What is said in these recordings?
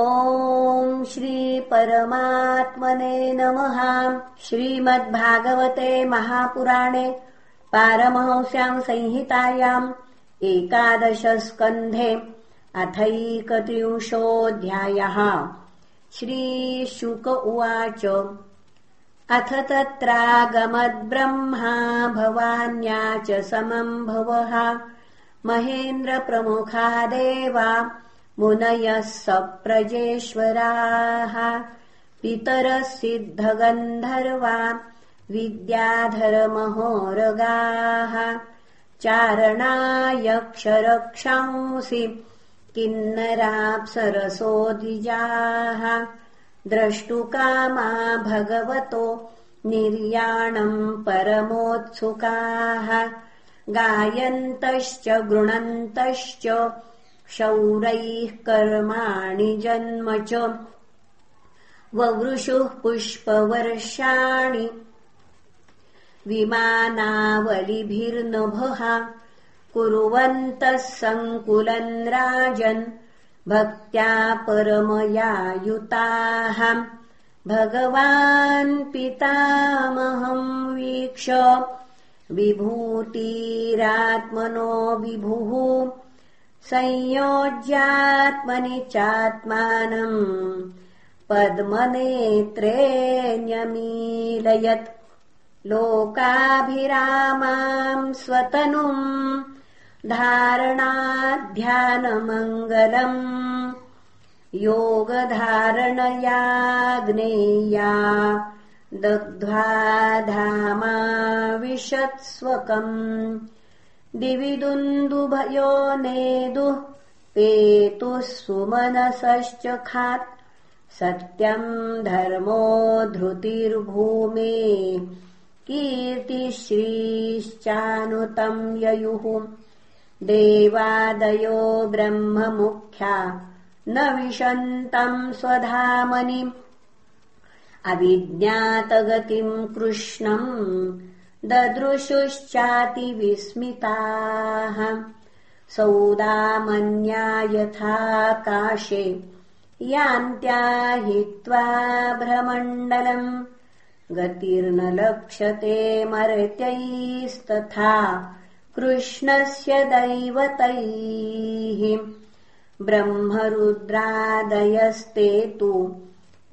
ॐ श्रीपरमात्मने नमः। श्रीमद्भागवते महापुराणे पारमहंस्याम् संहितायाम् एकादशस्कन्धे अथैकत्रिंशोऽध्यायः। श्रीशुक उवाच। अथ तत्रागमद्ब्रह्मा भवान्या च समम् भवः। महेन्द्रप्रमुखा देवा मुनयः सप्रजेश्वराः पितरः सिद्धगन्धर्वा विद्याधरमहोरगाः चारणायक्षरक्षांसि किन्नराप्सरसोऽधिजाः द्रष्टुकामा भगवतो निर्याणम् परमोत्सुकाः गायन्तश्च गृणन्तश्च शौरैः कर्माणि जन्म च। ववृषुः पुष्पवर्षाणि। विमानावलिभिर्नभः। कुर्वन्तः सङ्कुलन् राजन्। भक्त्या परमयायुताः। भगवान् पितामहम् वीक्ष। विभूतिरात्मनो विभुः संयोज्यात्मनि चात्मानम् पद्मनेत्रे न्यमीलयत् लोकाभिरामाम् स्वतनुम् धारणाध्यानमङ्गलम् योगधारणयाग्नेया दग्ध्वा धामाविशत्स्वकम् दिवि दुन्दुभयो नेदुः पेतुः सुमनसश्च खात् सत्यम् धर्मो धृतिर्भूमे कीर्तिश्रीश्चानुतम् ययुः देवादयो ब्रह्ममुख्या न विशन्तम् स्वधामनि अविज्ञातगतिम् कृष्णम् ददृशुश्चातिविस्मिताः। सौदामन्या यथाकाशे यान्त्याहित्वा भ्रमण्डलम्। गतिर्न लक्ष्यते मर्त्यैस्तथा कृष्णस्य दैवतैः। ब्रह्मरुद्रादयस्ते तु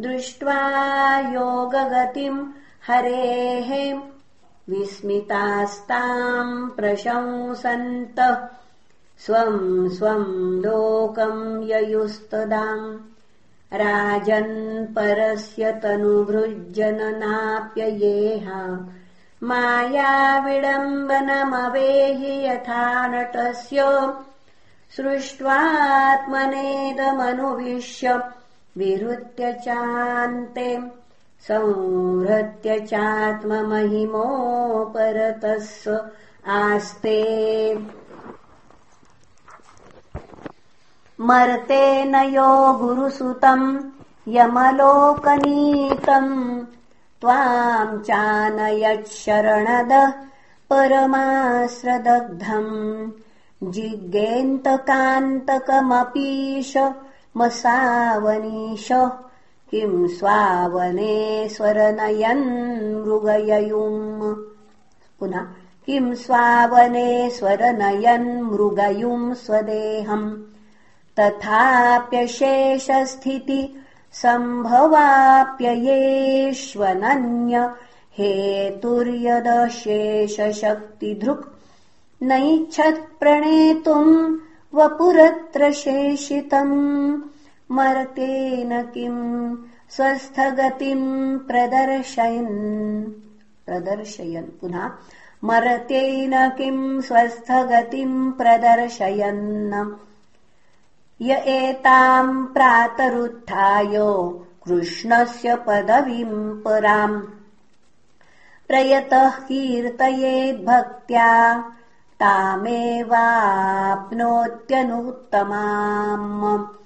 दृष्ट्वा योगगतिम् हरेः विस्मितास्ताम् प्रशंसन्तः। स्वम् स्वम् लोकम् ययुस्तदाम् राजन्परस्य तनुभृज्जननाप्ययेह। मायाविडम्बनमवेहि यथा नटस्य। सृष्ट्वात्मनेदमनुविश्य विहृत्य चान्ते संहृत्य चात्ममहिमोपरतः आस्ते। मर्तेन यो गुरुसुतम् यमलोकनीतम् त्वाम् चानयच्छरणदः परमाश्रदग्धम्। जिज्ञेन्तकान्तकमपीश मसावनीश किम् स्वावने स्वरनयन् मृगययुम्? पुनः किम् स्वावने स्वरनयन् मृगयुम् स्वदेहम्? तथाप्यशेषस्थिति सम्भवाप्ययेष्वनन्य हेतुर्यदशेषशक्तिधृक् नैच्छत्प्रणेतुम् वपुरत्र शेषितम् मर्तेन किम् स्वस्थगतिम् प्रदर्शयन्। प्रदर्शयन्। पुनः मर्तेन किम् स्वस्थगतिम् प्रदर्शयन्। य एताम् प्रातरुत्थाय कृष्णस्य पदवीम् पराम्। प्रयतः कीर्तयेद्भक्त्या तामेवाप्नोत्यनुत्तमाम्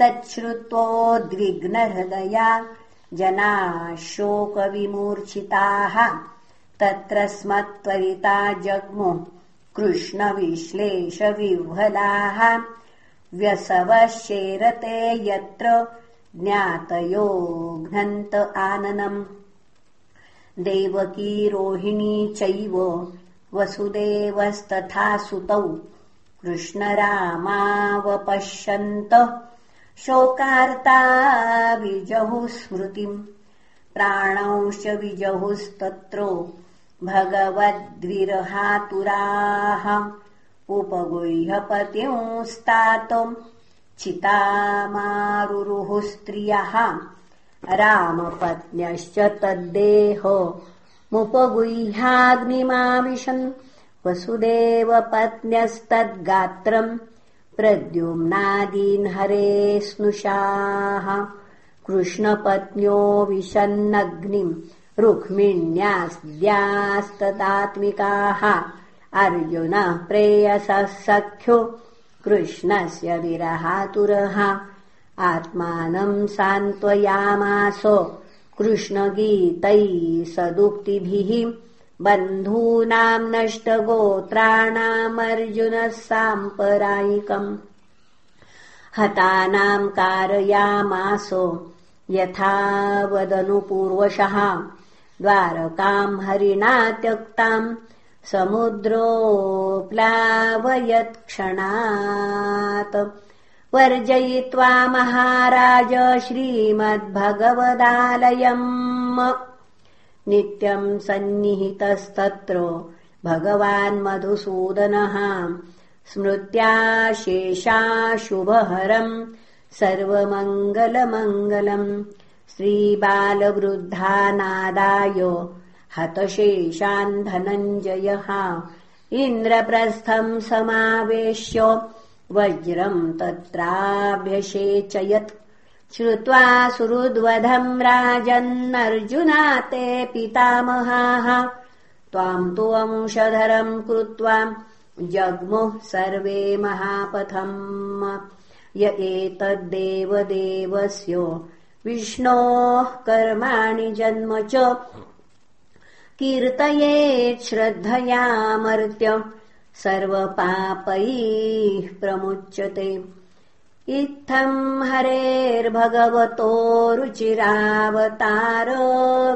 तच्छ्रुत्वोद्विग्नहृदया जनाः शोकविमूर्छिताः तत्र स्मत्वरिता जग्मु कृष्णविश्लेषविह्वलाः व्यसवशेरते यत्र ज्ञातयो घ्नन्त आननम्। देवकी रोहिणी चैव वसुदेवस्तथा सुतौ कृष्णरामावपश्यन्त शोकार्ता विजहुः स्मृतिम्। प्राणंश्च विजहुस्तत्रो भगवद्विरहातुराः। उपगुह्यपतिंस्तातुम् चितामारुरुः स्त्रियः। रामपत्न्यश्च मुपगुह्याग्निमाविशन् वसुदेवपत्न्यस्तद्गात्रम् प्रद्युम्नादीन् हरे स्नुषाः कृष्णपत्न्यो विशन्नग्निम् रुक्मिण्यास्द्यास्तदात्मिकाः अर्जुनः प्रेयसः सख्यो कृष्णस्य विरहातुरः। आत्मानम् सान्त्वयामास कृष्णगीतैः सदुक्तिभिः बन्धूनाम् नष्टगोत्राणामर्जुनः साम्परायिकम् हतानाम् कारयामासो यथा वदनुपूर्वशः द्वारकाम् हरिणा त्यक्ताम् समुद्रोऽप्लावयत्क्षणात् वर्जयित्वा महाराज श्रीमद्भगवदालयम् नित्यम् सन्निहितस्तत्र भगवान् मधुसूदनः। स्मृत्याशेषाशुभहरम् सर्वमङ्गलमङ्गलम् श्रीबालवृद्धानादाय हतशेषान् धनञ्जयः। इन्द्रप्रस्थम् समावेश्य वज्रम् तत्राभ्यषेचयत् श्रुत्वा सुहृद्वधम् राजन्नर्जुना ते पितामहाः। त्वाम् तु वंशधरम् कृत्वा जग्मुः सर्वे महापथम्। य एतद्देवदेवस्य विष्णोः कर्माणि जन्म च। कीर्तयेत् श्रद्धयामर्त्य सर्वपापैः प्रमुच्यते इत्थम् हरेर्भगवतो रुचिरावतार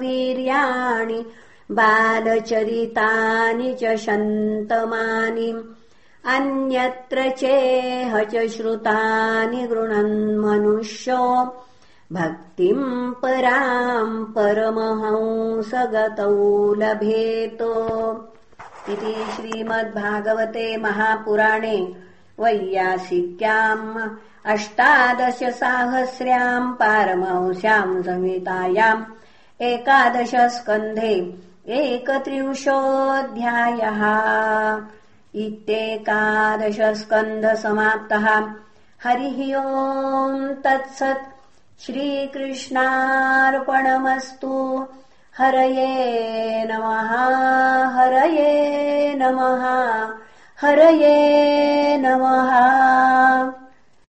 वीर्याणि बालचरितानि च शन्तमानि अन्यत्र चेह च श्रुतानि गृणन्मनुष्यो भक्तिम् पराम् परमहंसगतौ लभेत। इति श्रीमद्भागवते महापुराणे वैयासिक्याम् अष्टादशसाहस्र्याम् पारमंस्याम् संहितायाम् एकादशस्कन्धे एकत्रिंशोऽध्यायः। इत्येकादशस्कन्धसमाप्तः हरिः ओम् तत्सत्। श्रीकृष्णार्पणमस्तु। हरये नमः हरये नमः हरये नमः